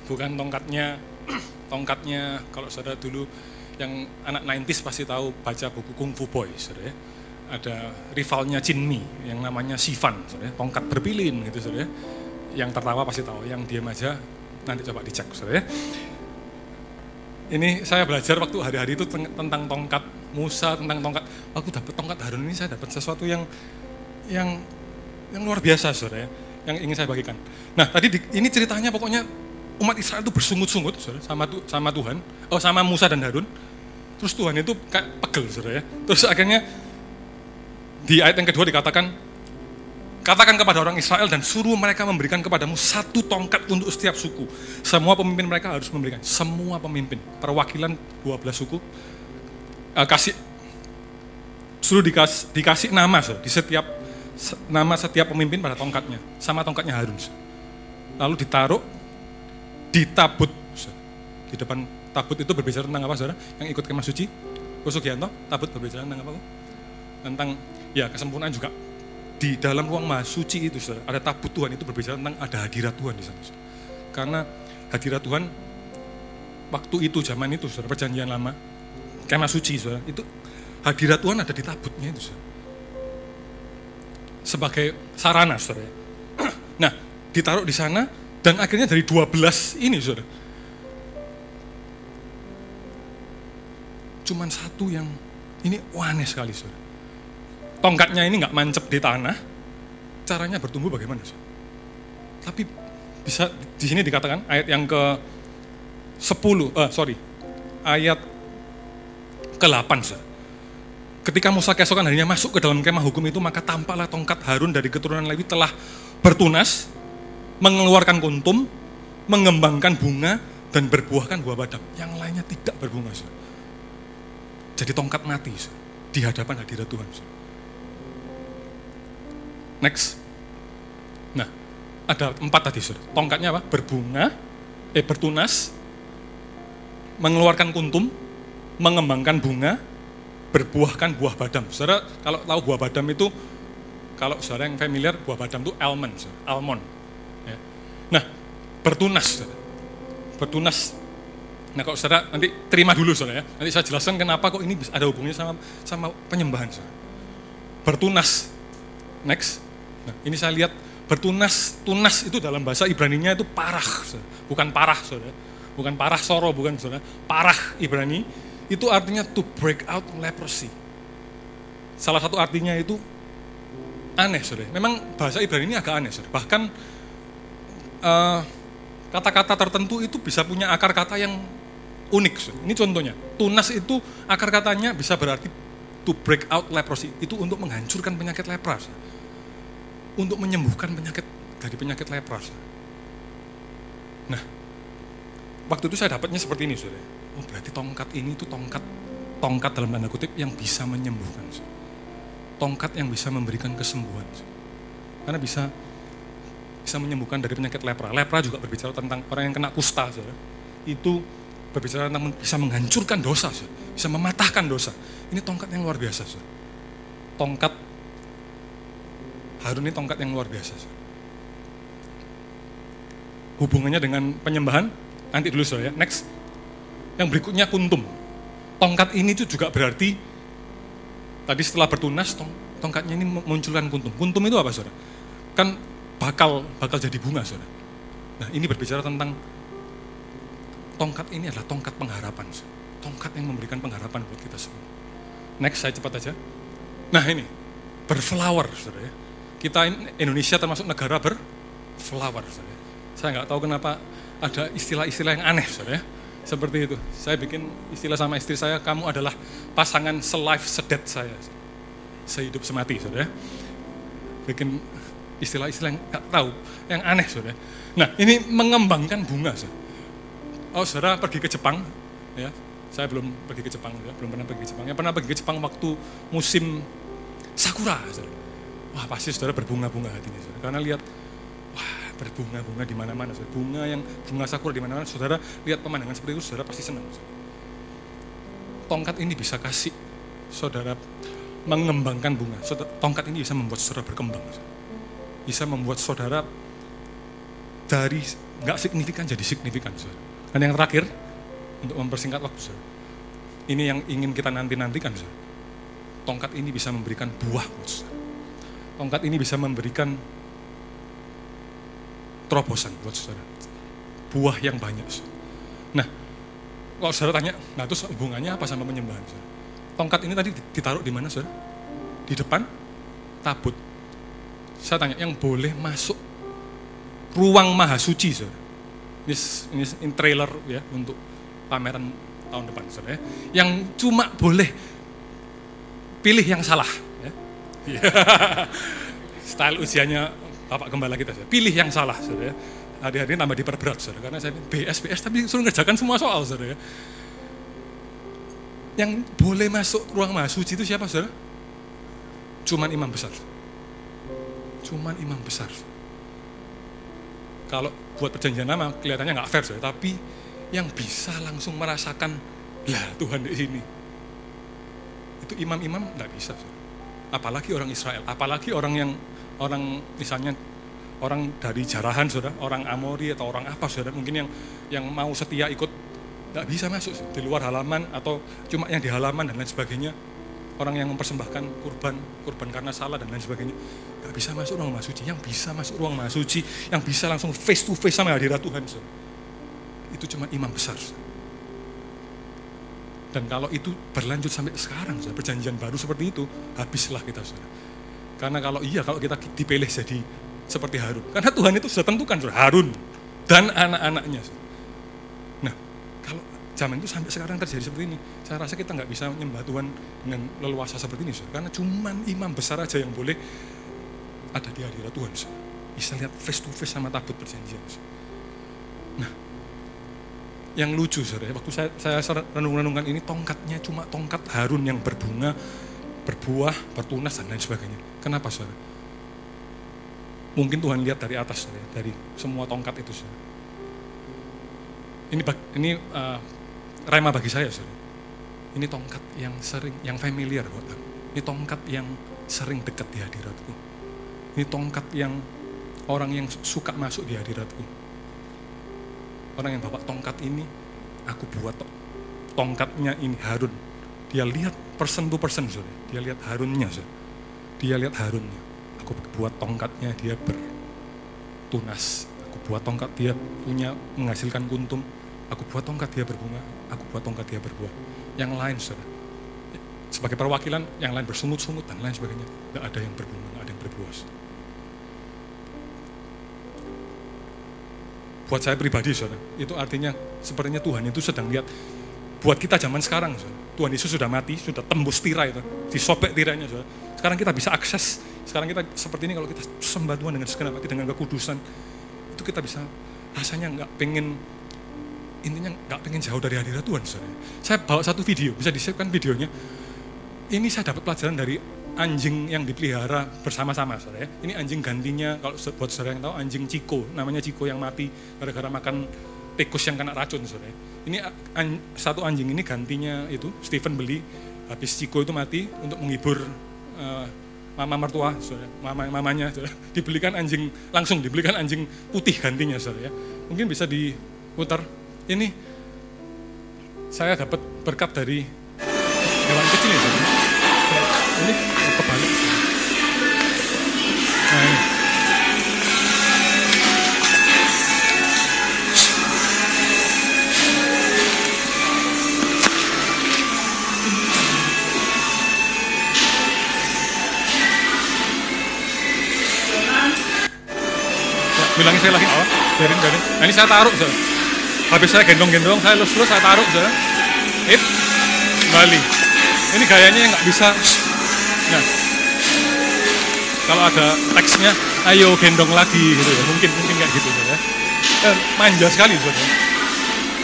Bukan tongkatnya tongkatnya kalau saudara dulu yang anak 90s pasti tahu baca buku Kung Fu Boy, saudara ya. Ada rivalnya Chin Mi yang namanya Sifan, saudara ya. Tongkat berpilin gitu, saudara ya. Yang tertawa pasti tahu, yang diam aja nanti coba dicek, saudara ya. Ini saya belajar waktu hari-hari itu ten- tentang tongkat Musa, tentang tongkat. Aku dapat tongkat Harun ini saya dapat sesuatu yang yang yang luar biasa, saudara ya, yang ingin saya bagikan. Nah, tadi di- ini ceritanya pokoknya umat Israel itu bersungut-sungut, saudara, sama sama Tuhan, oh sama Musa dan Harun. Terus Tuhan itu kayak pegel, saudara ya. Terus akhirnya di ayat yang kedua dikatakan, Katakan kepada orang Israel dan suruh mereka memberikan kepadamu satu tongkat untuk setiap suku. Semua pemimpin mereka harus memberikan. Semua pemimpin, perwakilan 12 suku. eh, kasih suruh dikas, dikasih nama so, di setiap se- nama setiap pemimpin pada tongkatnya sama tongkatnya Harun. Lalu ditaruh di tabut. Di depan tabut itu berbicara tentang apa saudara? Yang ikut kemah suci? Kusugianto, tabut berbicara tentang apa? Tentang ya kesempurnaan juga di dalam ruang maha suci itu saudara, ada tabut Tuhan itu berbicara tentang ada hadirat Tuhan di sana. saudara. Karena hadirat Tuhan waktu itu zaman itu saudara perjanjian lama kemah suci saudara itu hadirat Tuhan ada di tabutnya itu saudara. Sebagai sarana, saudara. Nah, ditaruh di sana dan akhirnya dari 12 ini, saudara. Cuman satu yang ini aneh sekali, saudara. Tongkatnya ini nggak mancep di tanah, caranya bertumbuh bagaimana, saudara? Tapi bisa di sini dikatakan ayat yang ke 10, eh, sorry, ayat ke-8, saudara. Ketika Musa keesokan harinya masuk ke dalam kemah hukum itu, maka tampaklah tongkat Harun dari keturunan Lewi telah bertunas, mengeluarkan kuntum, mengembangkan bunga, dan berbuahkan buah badam. Yang lainnya tidak berbunga. Saudara. Jadi tongkat mati saudara, di hadapan hadirat Tuhan. Saudara. Next. Nah, ada empat tadi saudara. Tongkatnya apa? Berbunga, eh bertunas, mengeluarkan kuntum, mengembangkan bunga, berbuahkan buah badam. Saudara, kalau tahu buah badam itu, kalau saudara yang familiar, buah badam itu almond, saudara. almond. Ya. Nah, bertunas, saudara. bertunas. Nah, kalau saudara nanti terima dulu, saudara ya. Nanti saya jelaskan kenapa kok ini ada hubungannya sama sama penyembahan, saudara. Bertunas. Next. Nah, ini saya lihat bertunas, tunas itu dalam bahasa Ibrani-nya itu parah, saudara. bukan parah, saudara. Bukan parah soro, bukan saudara. Parah Ibrani itu artinya to break out leprosy. Salah satu artinya itu aneh, saudara. Memang bahasa Ibrani ini agak aneh, saudara. Bahkan kata kata-kata tertentu itu bisa punya akar kata yang unik. Saudara. Ini contohnya. Tunas itu akar katanya bisa berarti to break out leprosy. Itu untuk menghancurkan penyakit lepra. Saudara. Untuk menyembuhkan penyakit dari penyakit lepra. Saudara. Nah, waktu itu saya dapatnya seperti ini, saudara Oh berarti tongkat ini itu tongkat tongkat dalam tanda kutip yang bisa menyembuhkan. Tongkat yang bisa memberikan kesembuhan. Karena bisa bisa menyembuhkan dari penyakit lepra. Lepra juga berbicara tentang orang yang kena kusta. Itu berbicara tentang bisa menghancurkan dosa. Bisa mematahkan dosa. Ini tongkat yang luar biasa. Tongkat Harun ini tongkat yang luar biasa. Hubungannya dengan penyembahan, nanti dulu saudara ya. Next. Yang berikutnya kuntum. Tongkat ini itu juga berarti tadi setelah bertunas tong, tongkatnya ini munculkan kuntum. Kuntum itu apa saudara? Kan bakal bakal jadi bunga saudara. Nah ini berbicara tentang tongkat ini adalah tongkat pengharapan. Saudara. Tongkat yang memberikan pengharapan buat kita semua. Next saya cepat aja. Nah ini berflower saudara ya. Kita Indonesia termasuk negara berflower saudara. Saya nggak tahu kenapa ada istilah-istilah yang aneh saudara ya seperti itu. Saya bikin istilah sama istri saya, kamu adalah pasangan selife sedet saya. Sehidup semati, saudara. Bikin istilah-istilah yang gak tahu, yang aneh, saudara. Nah, ini mengembangkan bunga, saudara. Oh, saudara pergi ke Jepang, ya. Saya belum pergi ke Jepang, ya. belum pernah pergi ke Jepang. Yang pernah pergi ke Jepang waktu musim sakura, saudara. Wah, pasti saudara berbunga-bunga hatinya, saudara. Karena lihat berbunga-bunga di mana-mana. Bunga yang bunga sakura di mana-mana, saudara lihat pemandangan seperti itu, saudara pasti senang. Tongkat ini bisa kasih saudara mengembangkan bunga. tongkat ini bisa membuat saudara berkembang. Bisa membuat saudara dari nggak signifikan jadi signifikan. Saudara. Dan yang terakhir, untuk mempersingkat waktu, saudara, ini yang ingin kita nanti-nantikan. Saudara. Tongkat ini bisa memberikan buah. Saudara. Tongkat ini bisa memberikan terobosan buat saudara. Buah yang banyak. Nah, kalau saudara tanya, nah terus hubungannya apa sama penyembahan? Saudara? Tongkat ini tadi ditaruh di mana, saudara? Di depan tabut. Saya tanya, yang boleh masuk ruang maha suci, saudara? Ini, ini, ini trailer ya untuk pameran tahun depan, saudara. Ya. Yang cuma boleh pilih yang salah. Ya. Style usianya Bapak Gembala kita. Pilih yang salah, saudara. Ya. Hari-hari tambah diperberat, saudara. Karena saya BS, BS, tapi suruh ngerjakan semua soal, saudara. Ya. Yang boleh masuk ruang mahasuci itu siapa, saudara? Cuman imam besar. Cuman imam besar. Kalau buat perjanjian lama kelihatannya nggak fair, saudara. Tapi yang bisa langsung merasakan, lah Tuhan di sini. Itu imam-imam nggak bisa, saudara. Apalagi orang Israel, apalagi orang yang orang misalnya orang dari jarahan saudara, orang Amori atau orang apa saudara, mungkin yang yang mau setia ikut nggak bisa masuk di luar halaman atau cuma yang di halaman dan lain sebagainya orang yang mempersembahkan kurban, kurban karena salah dan lain sebagainya. Gak bisa masuk ruang maha suci, yang bisa masuk ruang maha suci, yang bisa langsung face to face sama hadirat Tuhan. saudara. Itu cuma imam besar. saudara. Dan kalau itu berlanjut sampai sekarang, saudara, perjanjian baru seperti itu, habislah kita. Saudara. Karena kalau iya, kalau kita dipilih jadi seperti Harun. Karena Tuhan itu sudah tentukan, saudara, Harun dan anak-anaknya. Nah, kalau zaman itu sampai sekarang terjadi seperti ini, saya rasa kita nggak bisa menyembah Tuhan dengan leluasa seperti ini, karena cuman imam besar aja yang boleh ada di hadirat Tuhan. Bisa lihat face to face sama tabut perjanjian. Nah, yang lucu saudara, waktu saya, saya renung-renungkan ini tongkatnya cuma tongkat Harun yang berbunga, berbuah, bertunas dan lain sebagainya. Kenapa saudara? Mungkin Tuhan lihat dari atas, saudara, dari semua tongkat itu. Saudara. Ini ini uh, rema bagi saya, saudara. Ini tongkat yang sering, yang familiar buat aku. Ini tongkat yang sering dekat di hadiratku. Ini tongkat yang orang yang suka masuk di hadiratku. Orang yang bawa tongkat ini, aku buat to- tongkatnya ini Harun. Dia lihat person to person, saudara. Dia lihat Harunnya, saudara. Dia lihat Harunnya. Aku buat tongkatnya, dia bertunas. Aku buat tongkat dia punya menghasilkan kuntum. Aku buat tongkat dia berbunga. Aku buat tongkat dia berbuah. Yang lain, saudara. Sebagai perwakilan, yang lain bersungut-sungut dan lain sebagainya. Tidak ada yang berbunga, tidak ada yang berbuah. buat saya pribadi saudara, itu artinya sepertinya Tuhan itu sedang lihat buat kita zaman sekarang. Tuhan Yesus sudah mati, sudah tembus tirai itu, disobek tirainya. Sekarang kita bisa akses, sekarang kita seperti ini kalau kita sembah Tuhan dengan segenap hati, dengan kekudusan, itu kita bisa rasanya nggak pengen intinya nggak pengen jauh dari hadirat Tuhan saudara. Saya bawa satu video, bisa disiapkan videonya. Ini saya dapat pelajaran dari anjing yang dipelihara bersama-sama saudara ya. Ini anjing gantinya kalau buat saudara yang tahu anjing Ciko, namanya Ciko yang mati gara-gara makan tikus yang kena racun ya. Ini an- satu anjing ini gantinya itu Stephen beli habis Ciko itu mati untuk menghibur eh, mama mertua saudara, mama mamanya saudara. Dibelikan anjing langsung dibelikan anjing putih gantinya saudara ya. Mungkin bisa diputar. Ini saya dapat berkat dari hewan kecil ya. Ini bilangin saya lagi, oh, biarin, biarin. Nah, ini saya taruh, saudara. Habis saya gendong-gendong, saya lus-lus, saya taruh, saudara. It, kembali. Ini gayanya yang nggak bisa. Nah, kalau ada teksnya, ayo gendong lagi, gitu ya. Mungkin, mungkin kayak gitu, saudara. Eh, manja sekali, saudara.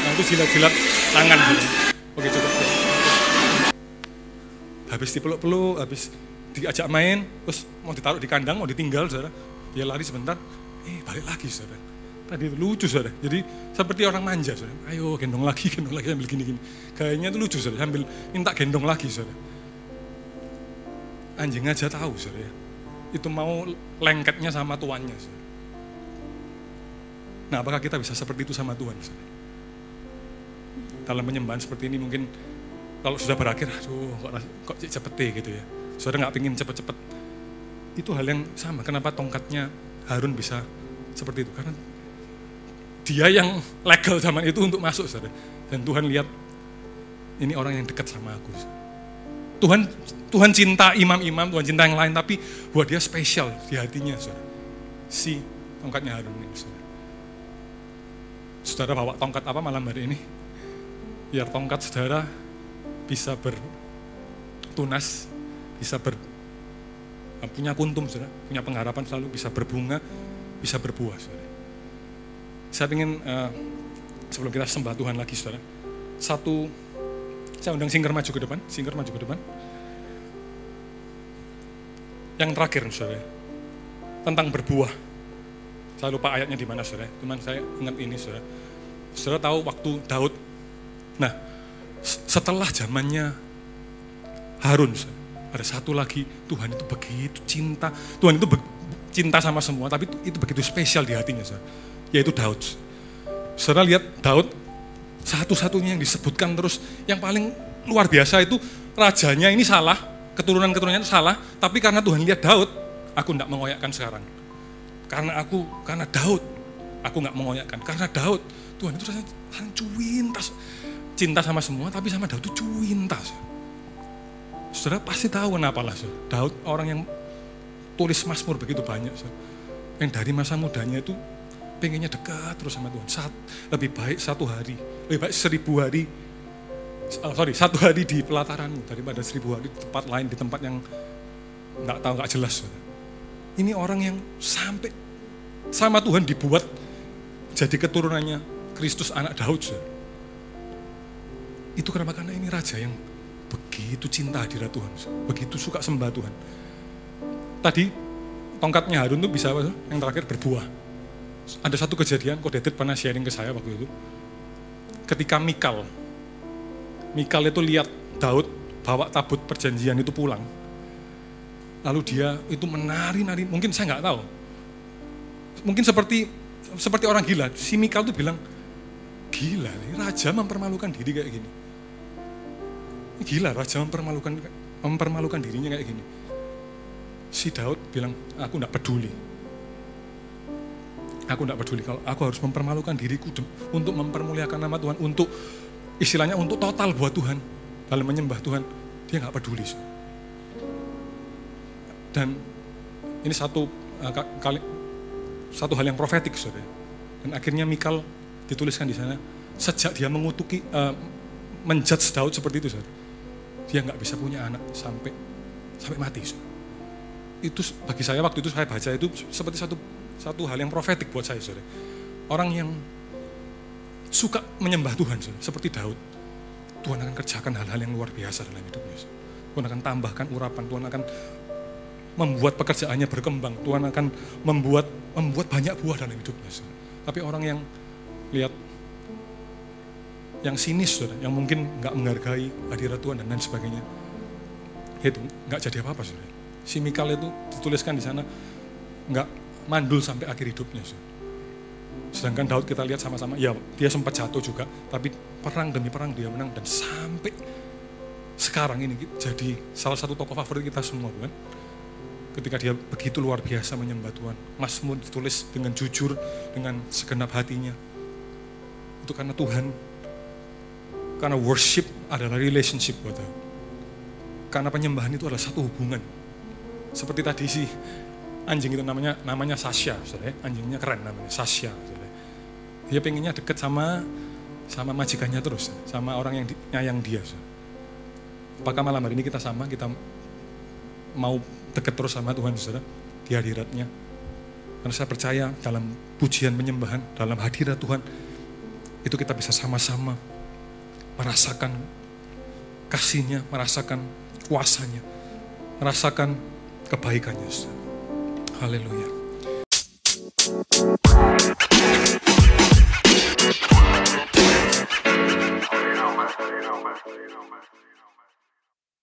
Nah, itu jilat-jilat tangan, saudara. Oke, cukup. cukup. Habis dipeluk-peluk, habis diajak main, terus mau ditaruh di kandang, mau ditinggal, saudara. Dia lari sebentar, eh balik lagi, saudara. Tadi itu lucu, saudara. Jadi seperti orang manja, saudara. Ayo gendong lagi, gendong lagi sambil gini-gini. Gayanya itu lucu, saudara. Sambil minta gendong lagi, saudara. Anjing aja tahu, saudara. Itu mau lengketnya sama tuannya, saudara. Nah, apakah kita bisa seperti itu sama Tuhan, saudara? Dalam penyembahan seperti ini mungkin kalau sudah berakhir, aduh kok, kok cepet gitu ya. Saudara nggak pengen cepet-cepet. Itu hal yang sama. Kenapa tongkatnya Harun bisa seperti itu? Karena dia yang legal zaman itu untuk masuk, saudara. Dan Tuhan lihat ini orang yang dekat sama aku. Tuhan Tuhan cinta imam-imam, Tuhan cinta yang lain, tapi buat dia spesial di hatinya, saudara. Si tongkatnya Harun ini, saudara. Saudara bawa tongkat apa malam hari ini? Biar tongkat saudara bisa bertunas, bisa ber, punya kuntum, saudara, punya pengharapan selalu bisa berbunga, bisa berbuah, saudara. Saya ingin eh, sebelum kita sembah Tuhan lagi, saudara, satu, saya undang Singer maju ke depan, Singer maju ke depan. Yang terakhir, saudara, tentang berbuah. Saya lupa ayatnya di mana, saudara. Cuman saya ingat ini, saudara. Saudara tahu waktu Daud. Nah, setelah zamannya Harun, saudara, ada satu lagi Tuhan itu begitu cinta. Tuhan itu cinta sama semua, tapi itu, itu begitu spesial di hatinya, saudara. Yaitu Daud. Saudara lihat Daud satu-satunya yang disebutkan terus yang paling luar biasa itu rajanya ini salah, keturunan-keturunannya itu salah, tapi karena Tuhan lihat Daud, aku tidak mengoyakkan sekarang. Karena aku, karena Daud, aku nggak mengoyakkan. Karena Daud, Tuhan itu rasanya cuintas. Cinta sama semua, tapi sama Daud itu cuintas. Saudara pasti tahu kenapa lah. Saudara. Daud orang yang tulis Mazmur begitu banyak. Saudara. Yang dari masa mudanya itu pengennya dekat terus sama Tuhan. Saat, lebih baik satu hari, lebih baik seribu hari oh, sorry satu hari di pelataranmu daripada seribu hari di tempat lain di tempat yang nggak tahu nggak jelas. Ini orang yang sampai sama Tuhan dibuat jadi keturunannya Kristus anak Daud. Itu kenapa? Karena ini raja yang begitu cinta hadirat Tuhan, begitu suka sembah Tuhan. Tadi tongkatnya Harun tuh bisa yang terakhir berbuah. Ada satu kejadian, kok David pernah sharing ke saya waktu itu. Ketika Mikal, Mikal itu lihat Daud bawa tabut perjanjian itu pulang. Lalu dia itu menari-nari, mungkin saya nggak tahu. Mungkin seperti seperti orang gila. Si Mikal tuh bilang, gila, raja mempermalukan diri kayak gini. Gila, raja mempermalukan mempermalukan dirinya kayak gini. Si Daud bilang, aku nggak peduli. Aku nggak peduli kalau aku harus mempermalukan diriku untuk mempermuliakan nama Tuhan, untuk istilahnya untuk total buat Tuhan dalam menyembah Tuhan dia nggak peduli dan ini satu uh, kali satu hal yang profetik saudara dan akhirnya Mikal dituliskan di sana sejak dia mengutuki uh, menjudge Daud seperti itu saudara dia nggak bisa punya anak sampai sampai mati saudara. itu bagi saya waktu itu saya baca itu seperti satu satu hal yang profetik buat saya saudara orang yang suka menyembah Tuhan, seperti Daud. Tuhan akan kerjakan hal-hal yang luar biasa dalam hidupnya. Tuhan akan tambahkan urapan, Tuhan akan membuat pekerjaannya berkembang, Tuhan akan membuat membuat banyak buah dalam hidupnya. Tapi orang yang lihat yang sinis, yang mungkin nggak menghargai hadirat Tuhan dan lain sebagainya, itu nggak jadi apa-apa. Si Mikal itu dituliskan di sana nggak mandul sampai akhir hidupnya. Saudara. Sedangkan Daud kita lihat sama-sama, ya dia sempat jatuh juga, tapi perang demi perang dia menang dan sampai sekarang ini jadi salah satu tokoh favorit kita semua bukan? Ketika dia begitu luar biasa menyembah Tuhan. Mazmur ditulis dengan jujur, dengan segenap hatinya. Itu karena Tuhan, karena worship adalah relationship buat Daud. Karena penyembahan itu adalah satu hubungan. Seperti tadi sih, anjing itu namanya namanya Sasha, saudara. Anjingnya keren namanya Sasha. Saudara. Dia pengennya deket sama sama majikannya terus, sama orang yang nyayang dia. Saudara. Apakah malam hari ini kita sama, kita mau deket terus sama Tuhan, saudara, di hadiratnya. Karena saya percaya dalam pujian penyembahan, dalam hadirat Tuhan, itu kita bisa sama-sama merasakan kasihnya, merasakan kuasanya, merasakan kebaikannya. Haleluya.